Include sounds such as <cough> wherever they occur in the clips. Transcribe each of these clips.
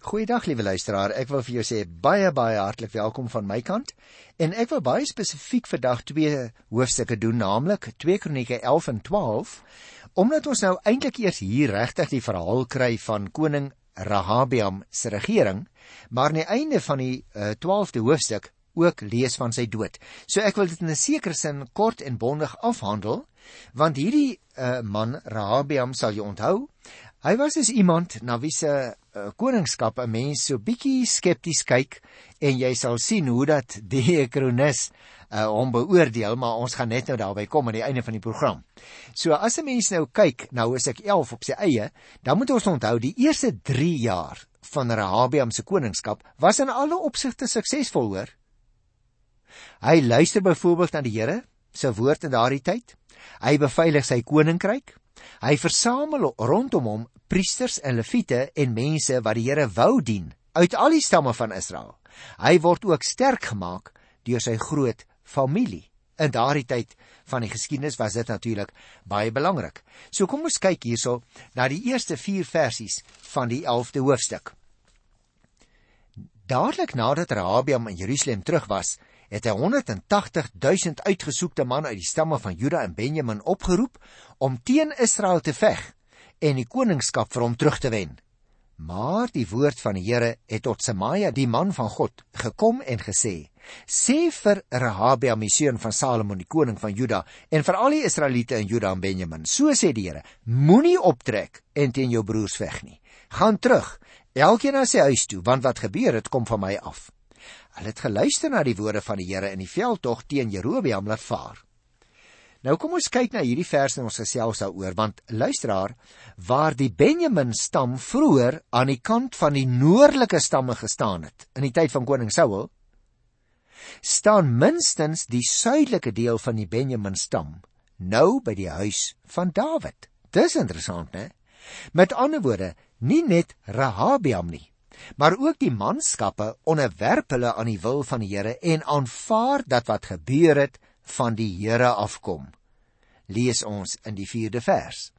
Goeiedag liewe luisteraar. Ek wil vir jou sê baie baie hartlik welkom van my kant. En ek wil baie spesifiek vandag twee hoofstukke doen, naamlik 2 Kronieke 11 en 12, omdat ons nou eintlik eers hier regtig die verhaal kry van koning Rahabiam se regering, maar aan die einde van die uh, 12de hoofstuk ook lees van sy dood. So ek wil dit in 'n sekere sin kort en bondig afhandel, want hierdie uh, man Rahabiam sal jy onthou, hy was dus iemand na wie se uh, koningskap 'n mens so bietjie skepties kyk en jy sal sien hoe dat <laughs> die kronikus uh, hom beoordeel, maar ons gaan net nou daarby kom aan die einde van die program. So as 'n mens nou kyk na Hosea 11 op sy eie, dan moet ons onthou die eerste 3 jaar van Rehabiam se koningskap was in alle opsigte suksesvol hoor. Hy luister byvoorbeeld na die Here se woord in daardie tyd. Hy beveilig sy koninkryk. Hy versamel rondom hom priesters en leviete en mense wat die Here wou dien uit al die stamme van Israel. Hy word ook sterk gemaak deur sy groot familie. In daardie tyd van die geskiedenis was dit natuurlik baie belangrik. So kom ons kyk hierso na die eerste 4 versies van die 11de hoofstuk. Dadelik nadat Rehabiam in Jerusalem terug was, het hy 180 000 uitgesoekte man uit die stamme van Juda en Benjamin opgeroep om teen Israel te veg en die koningskap vir hom terug te wen. Maar die woord van die Here het tot Semaja, die man van God, gekom en gesê: Sê vir Rehabiam, die seun van Salomon, die koning van Juda, en vir al die Israeliete in Juda en Benjamin: So sê die Here: Moenie optrek en teen jou broers veg nie. Gaan terug, elkeen na sy huis toe, want wat gebeur het kom van my af. Hulle het geluister na die woorde van die Here in die veldtog teen Jerobeam laat vaar. Nou kom ons kyk na hierdie vers en ons gesels daaroor want luisteraar waar die Benjamin stam vroeër aan die kant van die noordelike stamme gestaan het in die tyd van koning Saul staan minstens die suidelike deel van die Benjamin stam nou by die huis van Dawid. Dis interessant, né? Met ander woorde, nie net Rahabiam nie, maar ook die manskappe onderwerp hulle aan die wil van die Here en aanvaar dat wat gebeur het van die Here afkom. Lees ons in die 4de vers.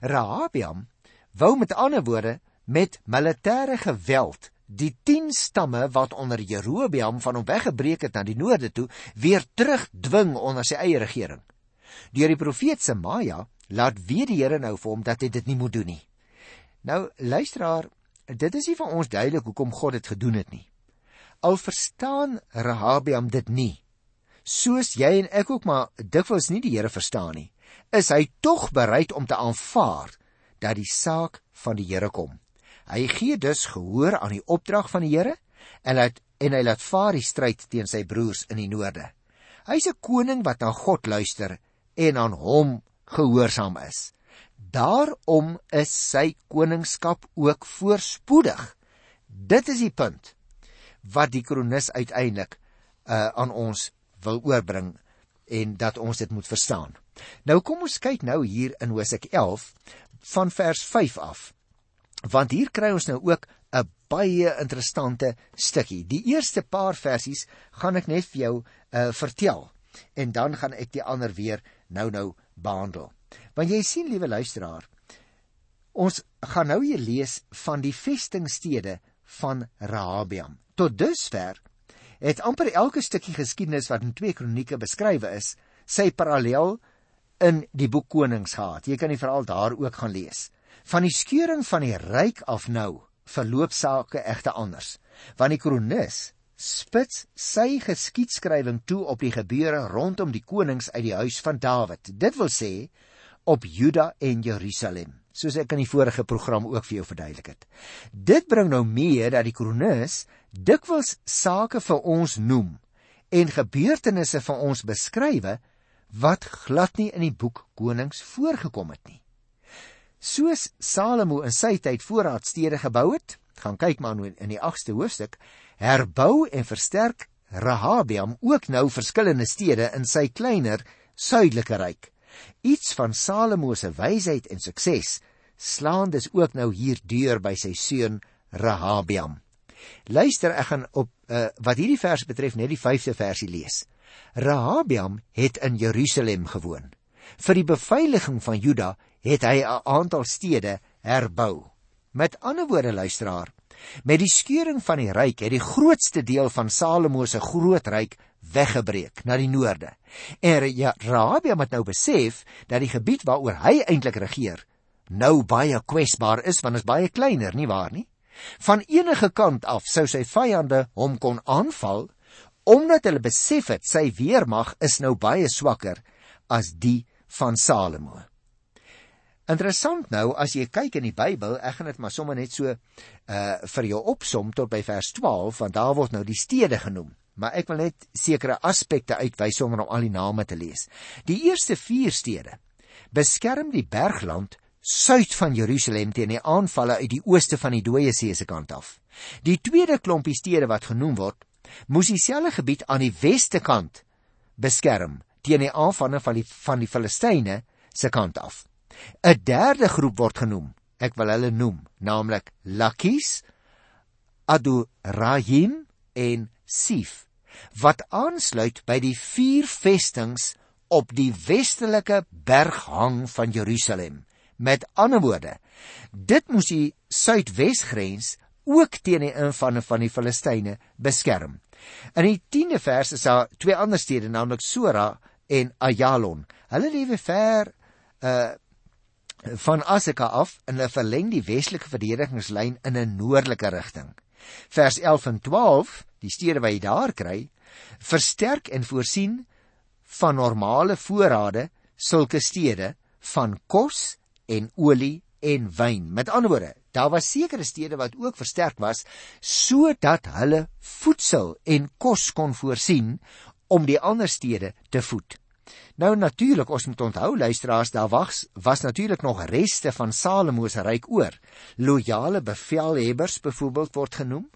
Rahabiam wou met ander woorde met militêre geweld die 10 stamme wat onder Jerobeam van hom weggebreek het na die noorde toe weer terugdwing onder sy eie regering. Deur die profeet Semaja laat weet die Here nou vir hom dat hy dit nie moet doen nie. Nou luisteraar, dit is nie vir ons duidelik hoekom God dit gedoen het nie. Al verstaan Rahabiam dit nie, soos jy en ek ook maar dikwels nie die Here verstaan nie, is hy tog bereid om te aanvaar dat die saak van die Here kom. Hy gee dus gehoor aan die opdrag van die Here en laat en hy laat vaar die stryd teen sy broers in die noorde. Hy's 'n koning wat na God luister en aan hom gehoorsaam is. Daarom is sy koningskap ook voorspoedig. Dit is die punt wat die kronikus uiteindelik uh, aan ons wil oorbring en dat ons dit moet verstaan. Nou kom ons kyk nou hier in Hosea 11 van vers 5 af. Want hier kry ons nou ook 'n baie interessante stukkie. Die eerste paar versies gaan ek net vir jou uh, vertel en dan gaan ek die ander weer nou-nou behandel. Want jy sien liewe luisteraar, ons gaan nou hier lees van die vestingstede van Rahabiam. Tot dusver het amper elke stukkie geskiedenis wat in 2 Kronieke beskrywe is, sy parallel in die boek Konings gehad. Jy kan die verhaal daar ook gaan lees. Van die skeuring van die ryk af nou verloop sake egte anders. Want die kronikus spits sy geskiedskrywing toe op die gebeure rondom die konings uit die huis van Dawid. Dit wil sê op Juda en Jerusalem, soos ek in die vorige program ook vir jou verduidelik het. Dit bring nou mee dat die kronikus dikwels sake vir ons noem en gebeurtenisse vir ons beskrywe wat glad nie in die boek Konings voorgekom het nie. Soos Salomo in sy tyd voorraadstede gebou het, gaan kyk maar nou in die 8ste hoofstuk, herbou en versterk Rahabiam ook nou verskillende stede in sy kleiner suidelike ryk. Iets van Salomo se wysheid en sukses slaan dus ook nou hier deur by sy seun Rahabiam. Luister, ek gaan op uh, wat hierdie vers betref net die 5de versie lees. Rahabiam het in Jerusalem gewoon. Vir die beveiliging van Juda het hy 'n aantal stede herbou. Met ander woorde, luisteraar, Met die skeuring van die ryk het die grootste deel van Salomo se groot ryk weggebreek na die noorde. En ja, Rabia het nou besef dat die gebied waaroor hy eintlik regeer nou baie kwesbaar is want is baie kleiner, nie waar nie? Van enige kant af sou sy vyande hom kon aanval omdat hulle besef het sy weermag is nou baie swakker as die van Salomo. Interessant nou as jy kyk in die Bybel, ek gaan dit maar sommer net so uh vir jou opsom tot by vers 12 want daar word nou die stede genoem. Maar ek wil net sekere aspekte uitwys sonder om al die name te lees. Die eerste 4 stede beskerm die bergland suid van Jerusalem teen die aanvalle uit die ooste van die Dooie See se kant af. Die tweede klompie stede wat genoem word, moes dieselfde gebied aan die weste kant beskerm teen die aanvalle van die van die Filistyne se kant af. 'n Derde groep word genoem. Ek wil hulle noem, naamlik Lakis, Adurahim en Sif, wat aansluit by die vier vestings op die westelike berghang van Jerusalem. Met ander woorde, dit moes die suidwesgrens ook teen die invanne van die Filistyne beskerm. In die 10de vers is daar twee ander stede, naamlik Sora en Ayalon. Hulle lewe ver uh van Aseka af en hulle verleng die westelike verdedigingslyn in 'n noordelike rigting. Vers 11 en 12, die stede wat jy daar kry, versterk en voorsien van normale voorrade sulke stede van kos en olie en wyn. Met ander woorde, daar was sekere stede wat ook versterk was sodat hulle voedsel en kos kon voorsien om die ander stede te voed. Nou natuurlik, ons moet onthou luisteraars, daar was was natuurlik nog reste van Salomo se ryk oor. Loyale bevelhebbers byvoorbeeld word genoem.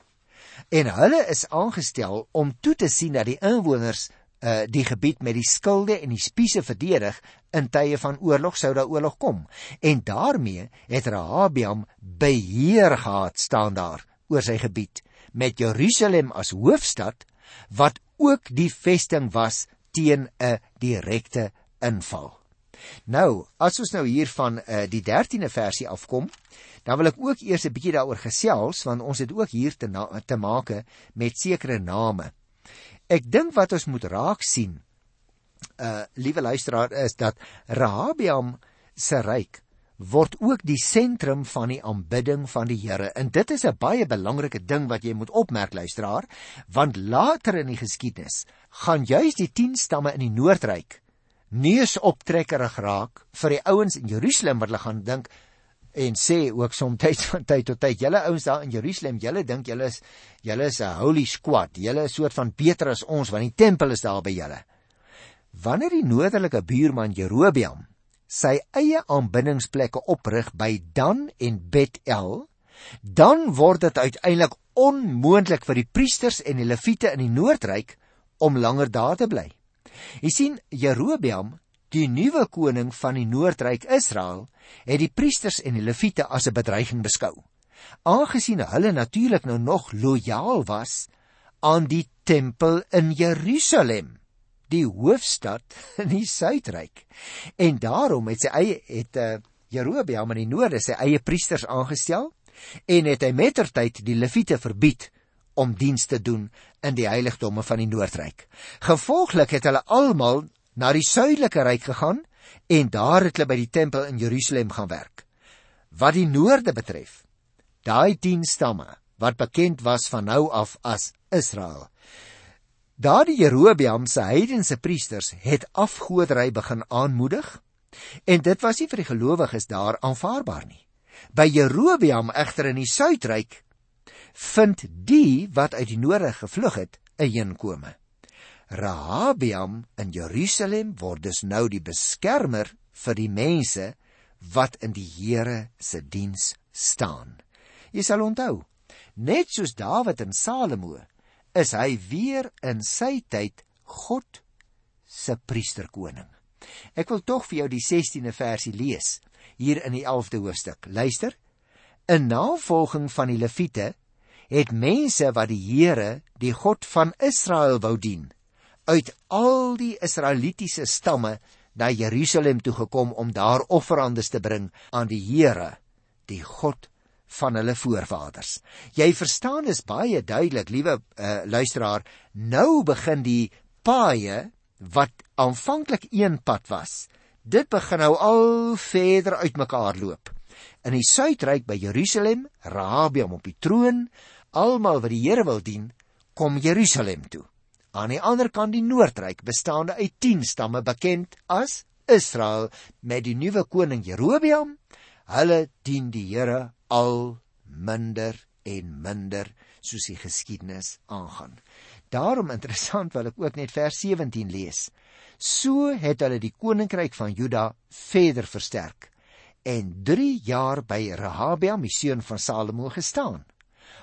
En hulle is aangestel om toe te sien dat die inwoners uh die gebied met die skilde en die spiese verdedig in tye van oorlog sou daar oorlog kom. En daarmee het Rahabiam beheer gehad staan daar oor sy gebied met Jerusalem as hoofstad wat ook die vesting was teen 'n direkte inval. Nou, as ons nou hier van uh, die 13de versie afkom, dan wil ek ook eers 'n bietjie daaroor gesels want ons het ook hier te te make met sekere name. Ek dink wat ons moet raak sien, uh liewe luisteraar, is dat Rahabiam se ryk word ook die sentrum van die aanbidding van die Here. En dit is 'n baie belangrike ding wat jy moet opmerk luisteraar, want later in die geskiedenis gaan juis die 10 stamme in die Noordryk neus optrekkerig raak vir die ouens in Jerusalem wat hulle gaan dink en sê ook soms <laughs> van tyd tot tyd julle ouens daar in Jerusalem julle dink julle is julle is 'n holy squad julle is soort van beter as ons want die tempel is daar by julle wanneer die noordelike buurman Jerobeam sy eie aanbiddingsplekke oprig by Dan en Betel, dan word dit uiteindelik onmoontlik vir die priesters en die leviete in die noordryk om langer daar te bly. Jy sien Jerobeam, die nuwe koning van die noordryk Israel, het die priesters en die leviete as 'n bedreiging beskou. Aangesien hulle natuurlik nou nog lojaal was aan die tempel in Jerusalem die hoofstad in die suidryk. En daarom het sy eie het uh, Jerobeam in die noorde sy eie priesters aangestel en het hy mettertyd die leviete verbied om diens te doen in die heiligdomme van die noordryk. Gevolglik het hulle almal na die suidelike ryk gegaan en daar het hulle by die tempel in Jerusalem gaan werk. Wat die noorde betref, daai 10 stamme wat bekend was van nou af as Israel, Daardie Jerobeam se heidense priesters het afgoderry begin aanmoedig en dit was nie vir die gelowiges daar aanvaarbaar nie. By Jerobeam egter in die suidryk vind die wat uit die noorde gevlug het 'n heenkome. Rahabiam in Jerusalem word dus nou die beskermer vir die mense wat in die Here se diens staan. Jy sal onthou, net soos Dawid en Salomo is hy weer in sy tyd God se priesterkoning. Ek wil tog vir jou die 16de versie lees hier in die 11de hoofstuk. Luister. In navolging van die Lewiete het mense wat die Here, die God van Israel wou dien, uit al die Israelitiese stamme na Jerusalem toe gekom om daar offerandes te bring aan die Here, die God van hulle voorvaders. Jy verstaan dis baie duidelik, liewe uh, luisteraar, nou begin die paaie wat aanvanklik een pad was. Dit begin nou al verder uitmekaar loop. In die suidryk by Jerusalem, Rahabiam op die troon, almal wat die Here wil dien, kom Jerusalem toe. Aan die ander kant die noordryk bestaande uit 10 stamme bekend as Israel met die nuwe koning Jerobeam. Hulle dien die Here al minder en minder soos die geskiedenis aangaan. Daarom interessant wil ek ook net vers 17 lees. So het hulle die koninkryk van Juda verder versterk en 3 jaar by Rehabiam, die seun van Salomo gestaan.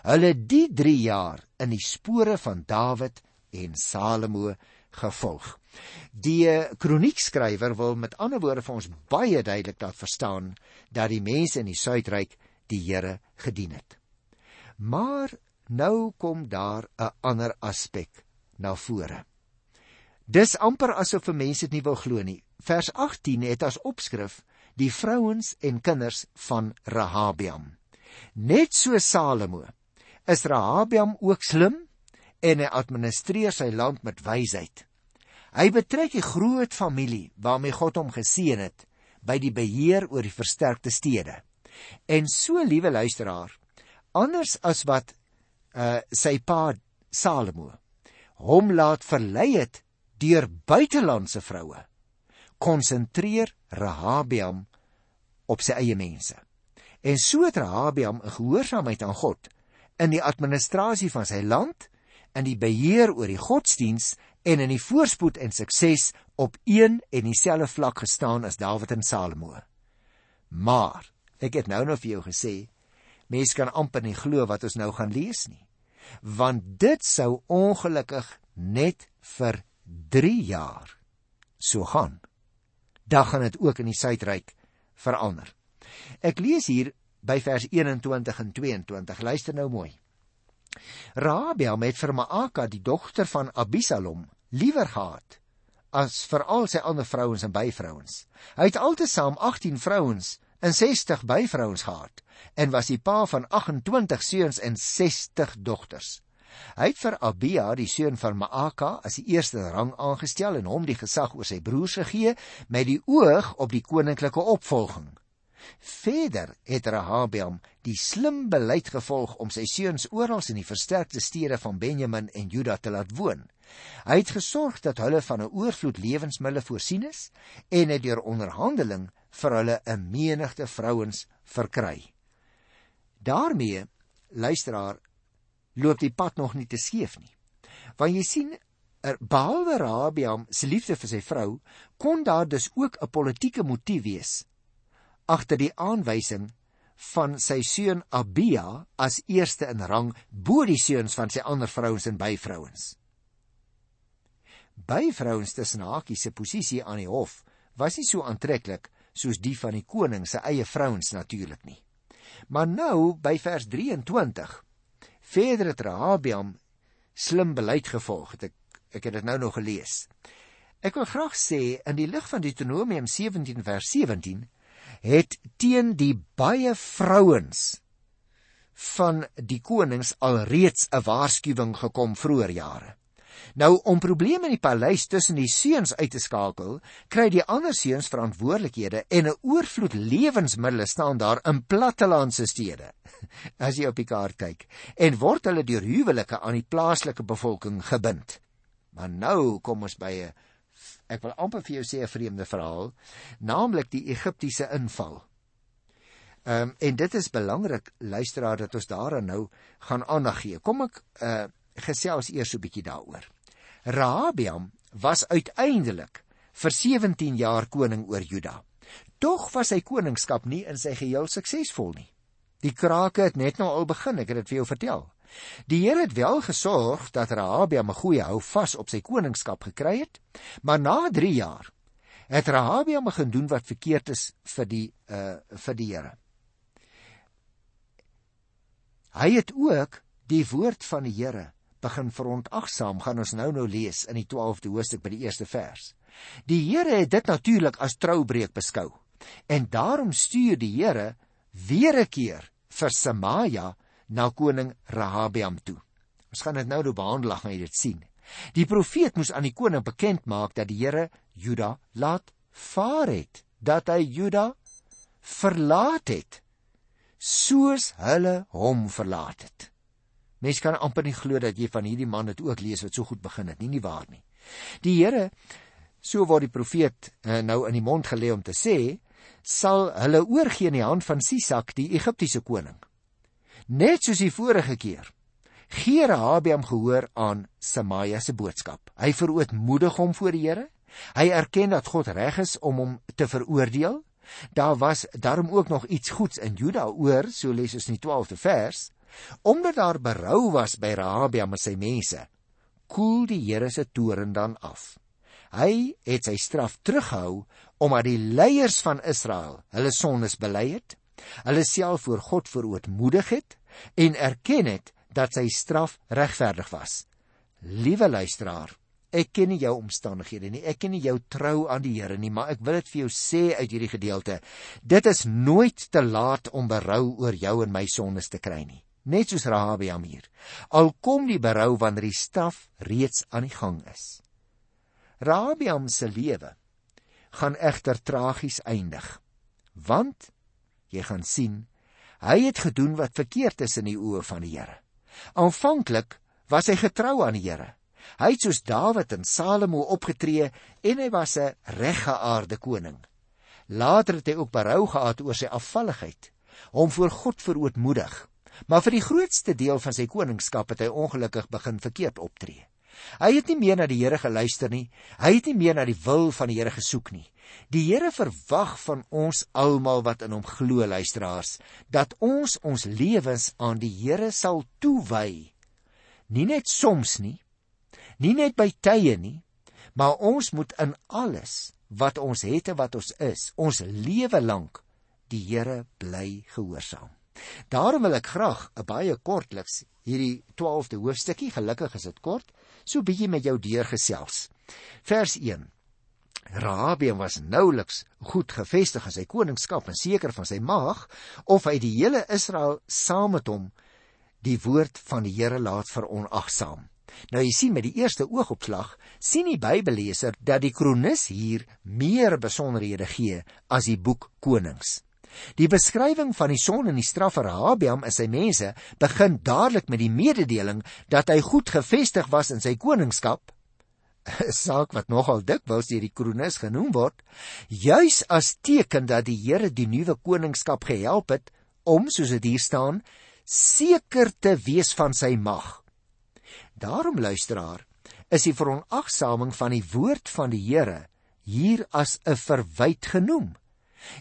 Hulle die 3 jaar in die spore van Dawid en Salomo gevolg. Die kroniekskrywer wil met ander woorde vir ons baie duidelik laat verstaan dat die mense in die suidryk die Here gedien het. Maar Nou kom daar 'n ander aspek na vore. Dis amper asof mense dit nie wil glo nie. Vers 18 het as opskrif die vrouens en kinders van Rahabiam. Net so Salomo is Rahabiam ook slim en hy administreer sy land met wysheid. Hy betrek die groot familie waarmee God hom geseën het by die beheer oor die versterkte stede. En so liewe luisteraar, anders as wat uh sy pa Salomo hom laat verlei het deur buitelandse vroue konsentreer Rahabiam op sy eie mense en so het Rahabiam 'n gehoorsaamheid aan God in die administrasie van sy land in die beheer oor die godsdiens en in die voorspoed en sukses op een en dieselfde vlak gestaan as Dawid en Salomo maar ek het nou nog vir jou gesê Mens kan amper nie glo wat ons nou gaan lees nie. Want dit sou ongelukkig net vir 3 jaar so gaan. Dan gaan dit ook in die suidryk verander. Ek lees hier by vers 21 en 22. Luister nou mooi. Rabia het vir Maaka die dogter van Abisalom liewer gehad as vir al sy ander vrouens en byvrouens. Hy het altesaam 18 vrouens en 60 byvrouens gehad en was die pa van 28 seuns en 60 dogters. Hy het vir Abia, die seun van Maaka, as die eerste rang aangestel en hom die gesag oor sy broers gegee met die oog op die koninklike opvolging. Verder het Rehabiam die slim beleid gevolg om sy seuns oral in die versterkte stede van Benjamin en Juda te laat woon. Hy het gesorg dat hulle van 'n oorvloed lewensmiddels voorsien is en het deur onderhandeling vir hulle 'n menigte vrouens verkry. daarmee luisteraar loop die pad nog nie te skeef nie. Want jy sien er, behalwe Rabiam se liefde vir sy vrou kon daar dus ook 'n politieke motief wees agter die aanwysing van sy seun Abia as eerste in rang bo die seuns van sy ander vrouens en byvrouens. Byvrouens tussen hakies se posisie aan die hof was nie so aantreklik soos die van die koning se eie vrouens natuurlik nie. Maar nou by vers 23. Verder het Rahabiam slim beleid gevolg. Het ek ek het dit nou nog gelees. Ek wil graag sê in die lig van Deuteronomium 17 vers 17 het teen die baie vrouens van die konings alreeds 'n waarskuwing gekom vroeër jare. Nou om probleme in die paleis tussen die seuns uit te skakel, kry die ander seuns verantwoordelikhede en 'n oorvloed lewensmiddels staan daar in plattelandse stede. <laughs> As jy op die kaart kyk, en word hulle deur huwelike aan die plaaslike bevolking gebind. Maar nou kom ons by 'n ek wil amper vir jou sê 'n vreemde verhaal, naamlik die Egiptiese inval. Ehm um, en dit is belangrik luisteraar dat ons daaraan nou gaan aandag gee. Kom ek uh gesels eers 'n bietjie daaroor. Rahabiam was uiteindelik vir 17 jaar koning oor Juda. Tog was sy koningskap nie in sy geheel suksesvol nie. Die krake het net nou al begin, ek het dit vir jou vertel. Die Here het wel gesorg dat Rahabiam 'n goeie hou vas op sy koningskap gekry het, maar na 3 jaar het Rahabiam begin doen wat verkeerd is vir die uh vir die Here. Hy het ook die woord van die Here begin verontagsaam, gaan ons nou nou lees in die 12de hoofstuk by die eerste vers. Die Here het dit natuurlik as troubreek beskou. En daarom stuur die Here weer 'n keer vir Samaria na koning Rehabiam toe. Ons gaan dit nou nou behandel, gaan jy dit sien. Die profeet moes aan die koning bekend maak dat die Here Juda laat vaar het, dat hy Juda verlaat het soos hulle hom verlaat het. Mense kan amper nie glo dat jy van hierdie man dit ook lees wat so goed begin het nie, nie waar nie. Die Here, so word die profeet uh, nou in die mond gelê om te sê, sal hulle oorgee in die hand van Sisak, die Egiptiese koning. Net soos die vorige keer. Gee Rehabiam gehoor aan Samaria se boodskap. Hy verootmoedig hom voor die Here. Hy erken dat God reg is om hom te veroordeel. Daar was daarom ook nog iets goeds in Juda oor, so lees ons in die 12de vers. Omdat daar berou was by Rehabiam en sy mense, koel die Here se toorn dan af. Hy het sy straf teruggehou omdat die leiers van Israel hulle sondes bely het, hulle self voor God verootmoedig het en erken het dat sy straf regverdig was. Liewe luisteraar, ek ken nie jou omstandighede nie, ek ken nie jou trou aan die Here nie, maar ek wil dit vir jou sê uit hierdie gedeelte. Dit is nooit te laat om berou oor jou en my sondes te kry nie net soos Rahabiam hier. Al kom die berou wanneer die straf reeds aan die gang is. Rahabiam se lewe gaan egter tragies eindig. Want jy gaan sien, hy het gedoen wat verkeerd is in die oë van die Here. Aanvanklik was hy getrou aan die Here. Hy het soos Dawid en Salomo opgetree en hy was 'n reggeaarde koning. Later het hy ook berou gehad oor sy afvalligheid, hom voor God verootmoedig Maar vir die grootste deel van sy koningskap het hy ongelukkig begin verkeerd optree. Hy het nie meer na die Here geluister nie. Hy het nie meer na die wil van die Here gesoek nie. Die Here verwag van ons almal wat in hom glo, luisteraars, dat ons ons lewens aan die Here sal toewy. Nie net soms nie, nie net by tye nie, maar ons moet in alles wat ons het en wat ons is, ons lewe lank die Here bly gehoorsaam. Daarom wil ek graag 'n baie kortliks hierdie 12de hoofstukkie, gelukkig is dit kort, so bietjie met jou deurgesels. Vers 1. Rahabiam was nouliks goed gevestig in sy koningskap en seker van sy mag of hy die hele Israel saam met hom die woord van die Here laat veronagsaam. Nou jy sien met die eerste oogopslag sien die Bybelleser dat die kronikus hier meer besonderhede gee as die boek Konings. Die beskrywing van die son en die straf vir Rahabiam en sy mense begin dadelik met die mededeling dat hy goed gevestig was in sy koningskap. <laughs> 'n Saak wat nogal dikwels deur die kronikus genoem word, juis as teken dat die Here die nuwe koningskap gehelp het om, soos dit hier staan, seker te wees van sy mag. Daarom luisteraar, is die veronagsaming van die woord van die Here hier as 'n verwyte genoem.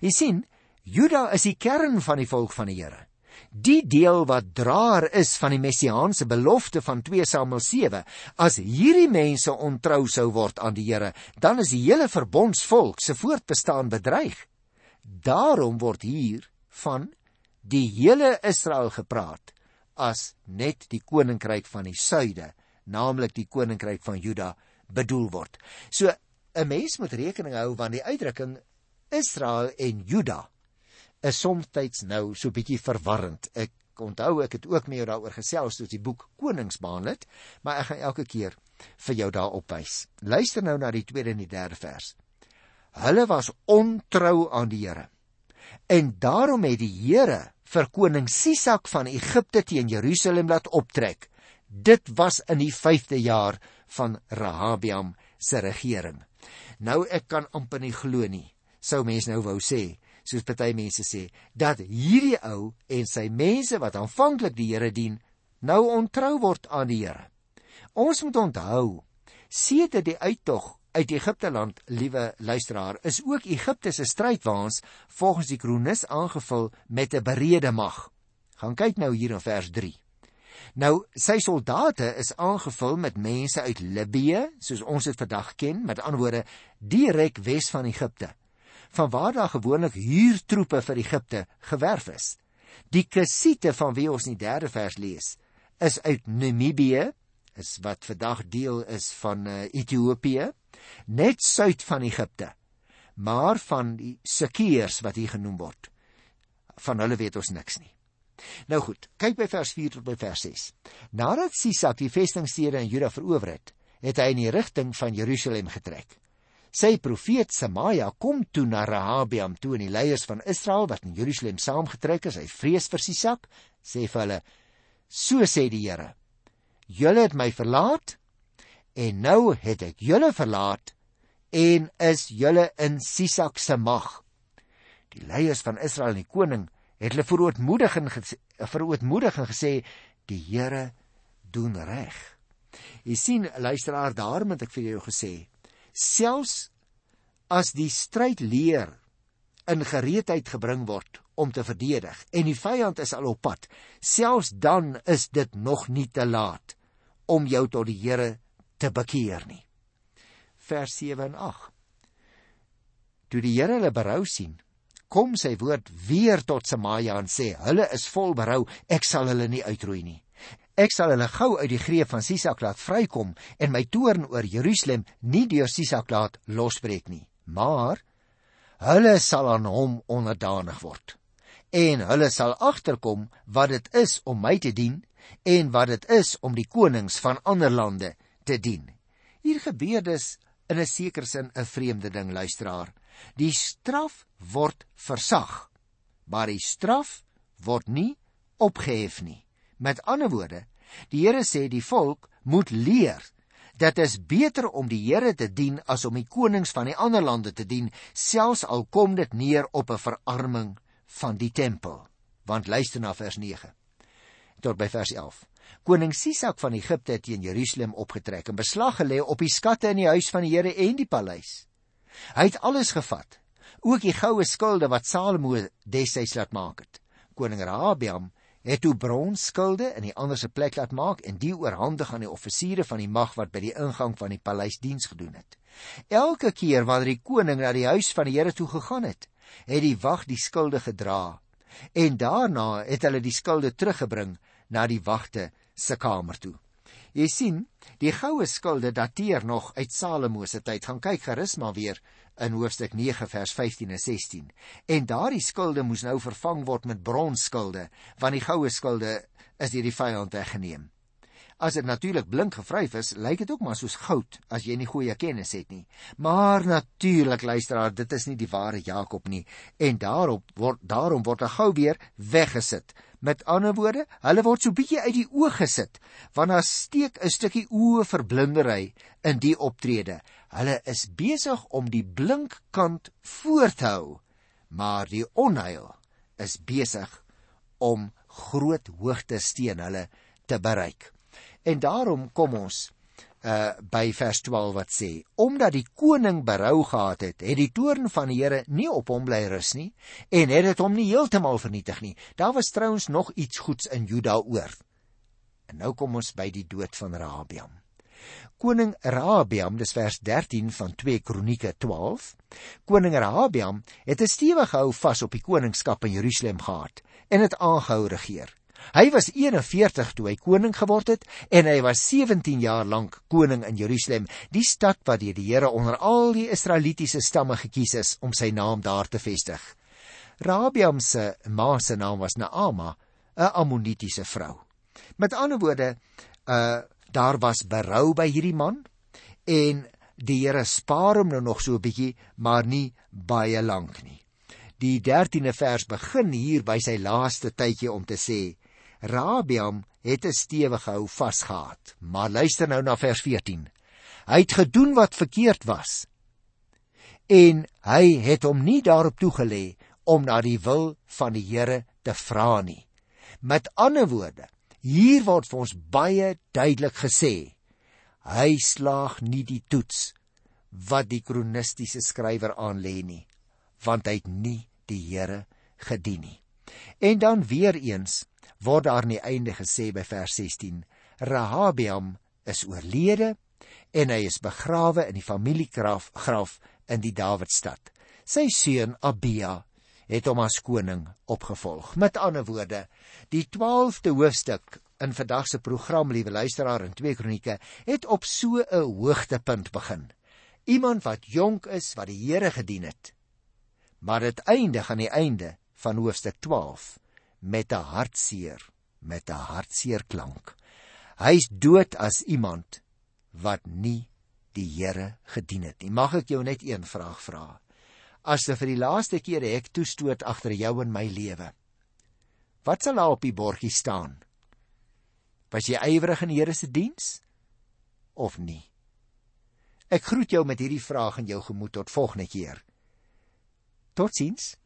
Jy sien, Juda is die kern van die volk van die Here. Die deel wat draer is van die messiaanse belofte van 2 Samuel 7, as hierdie mense ontrou sou word aan die Here, dan is die hele verbondsvolk se voortbestaan bedreig. Daarom word hier van die hele Israel gepraat as net die koninkryk van die suide, naamlik die koninkryk van Juda bedoel word. So 'n mens moet rekening hou van die uitdrukking Israel en Juda is soms nou so bietjie verwarrend. Ek onthou ek het ook met jou daaroor gesels toe die boek Konings behandel het, maar ek gaan elke keer vir jou daarop wys. Luister nou na die tweede en die derde vers. Hulle was ontrou aan die Here. En daarom het die Here vir koning Sisak van Egipte teen Jerusalem laat optrek. Dit was in die 5de jaar van Rehabiam se regering. Nou ek kan amper nie glo nie. Sou mense nou wou sê soos party mense sê, dat hierdie ou en sy mense wat aanvanklik die Here dien, nou ontrou word aan die Here. Ons moet onthou, sedert die uittog uit Egipte land, liewe luisteraar, is ook Egipte se strydwaans volgens die kronikus aangevul met 'n berede mag. Gaan kyk nou hier in vers 3. Nou, sy soldate is aangevul met mense uit Libië, soos ons dit vandag ken, met ander woorde, direk wes van Egipte van waar daar gewoonlik huurtroepe vir Egipte gewerf is. Die Kusiete van wie ons in die 3de vers lees, is uit Namibië, is wat vandag deel is van uh, Ethiopië, net suid van Egipte. Maar van die Sikiërs wat hier genoem word, van hulle weet ons niks nie. Nou goed, kyk by vers 4 tot by vers 6. Nadat Sisak die vestingstede in Juda verower het, het hy in die rigting van Jerusalem getrek. Sy profeet Semaja kom toe na Rehabiam toe en die leiers van Israel wat in Jerusalem saamgetrek is, hy vrees vir Sisak, sê vir hulle: "So sê die Here: Julle het my verlaat en nou het ek julle verlaat en is julle in Sisak se mag." Die leiers van Israel en die koning het hulle verootmoediging verootmoediging gesê die Here doen reg. Jy sien luisteraar daarom het ek vir jou gesê selfs as die stryd leer in gereedheid gebring word om te verdedig en die vyand is al op pad selfs dan is dit nog nie te laat om jou tot die Here te bekeer nie. Vers 7 en 8. Toe die Here hulle berou sien, kom sy woord weer tot Samaja en sê: "Hulle is vol berou, ek sal hulle nie uitroei nie. Ek sal hulle gou uit die greep van Sisak laat vrykom en my toorn oor Jerusalem nie deur Sisak laat losbreek nie, maar hulle sal aan hom onderdanig word. En hulle sal agterkom wat dit is om my te dien en wat dit is om die konings van ander lande te dien." Hier gebeur dus in 'n sekere sin 'n vreemde ding luisteraar. Die straf word versag, maar die straf word nie opgehef nie. Met ander woorde, die Here sê die volk moet leer dat dit is beter om die Here te dien as om die konings van die ander lande te dien, selfs al kom dit neer op 'n verarming van die tempel. Want luister na vers 9 tot by vers 11. Koning Sisak van Egipte het teen Jerusalem opgetrek en beslag gelê op die skatte in die huis van die Here en die paleis. Hy het alles gevat, ook die goue skilde wat Salomo destyds laat maak het. Koning Rehabiam het toe bronsskilde in die ander se plek laat maak en die oorhandig aan die offisiere van die mag wat by die ingang van die paleis diens gedoen het. Elke keer wanneer die koning na die huis van die Here toe gegaan het, het die wag die skilde gedra en daarna het hulle die skilde teruggebring na die wagte se kamer toe. Jy sien, die goue skilde dateer nog uit Salomo se tyd. Gaan kyk gerus maar weer in hoofstuk 9 vers 15 en 16. En daardie skilde moes nou vervang word met bronsskilde, want die goue skilde is deur die vyand weggeneem. As dit natuurlik blink gevryf is, lyk dit ook maar soos goud as jy nie goeie kennis het nie. Maar natuurlik luisteraar, dit is nie die ware Jakob nie en daarop word daarom word hy gou weer weggesit. Met ander woorde, hulle word so bietjie uit die oog gesit, want daar steek 'n stukkie oë verblindery in die optrede. Hulle is besig om die blink kant voort te hou, maar die onheil is besig om groot hoogtes teen hulle te bereik. En daarom kom ons uh by vers 12 wat sê omdat die koning berou gehad het het die toorn van die Here nie op hom bly rus nie en het dit hom nie heeltemal vernietig nie. Daar was trouens nog iets goeds in Juda oor. En nou kom ons by die dood van Rahabiam koning Rahabiam dis vers 13 van 2 kronieke 12 koning Rahabiam het 'n stewige hou vas op die koningskap in Jerusalem gehad en het aangehou regeer Hy was 41 toe hy koning geword het en hy was 17 jaar lank koning in Jerusalem, die stad wat deur die Here onder al die Israelitiese stamme gekies is om sy naam daar te vestig. Rabiam se ma se naam was Naama, 'n Ammonitiese vrou. Met ander woorde, uh daar was berou by hierdie man en die Here spaar hom nou nog so 'n bietjie, maar nie baie lank nie. Die 13de vers begin hier by sy laaste tydjie om te sê: Rabiam het 'n stewige hou vasgehad. Maar luister nou na vers 14. Hy het gedoen wat verkeerd was. En hy het hom nie daarop toegelê om na die wil van die Here te vra nie. Met ander woorde, hier word vir ons baie duidelik gesê, hy slaag nie die toets wat die kronistiese skrywer aanlê nie, want hy het nie die Here gedien nie. En dan weer eens word daar aan die einde gesê by vers 16: Rahabiam is oorlede en hy is begrawe in die familiegraf graf in die Dawidstad. Sy seun Abia het hom as koning opgevolg. Met ander woorde, die 12de hoofstuk in vandag se program, liewe luisteraar in 2 Kronieke, het op so 'n hoogtepunt begin. Iemand wat jonk is, wat die Here gedien het. Maar dit eindig aan die einde van hoofstuk 12 met 'n hartseer, met 'n hartseer klank. Hy's dood as iemand wat nie die Here gedien het nie. Mag ek jou net een vraag vra? As jy vir die laaste keer hek toestoot agter jou in my lewe, wat sal daar op die bordjie staan? Was jy ywerig in die Here se diens of nie? Ek groet jou met hierdie vraag in jou gemoed tot volgende keer. Totsiens.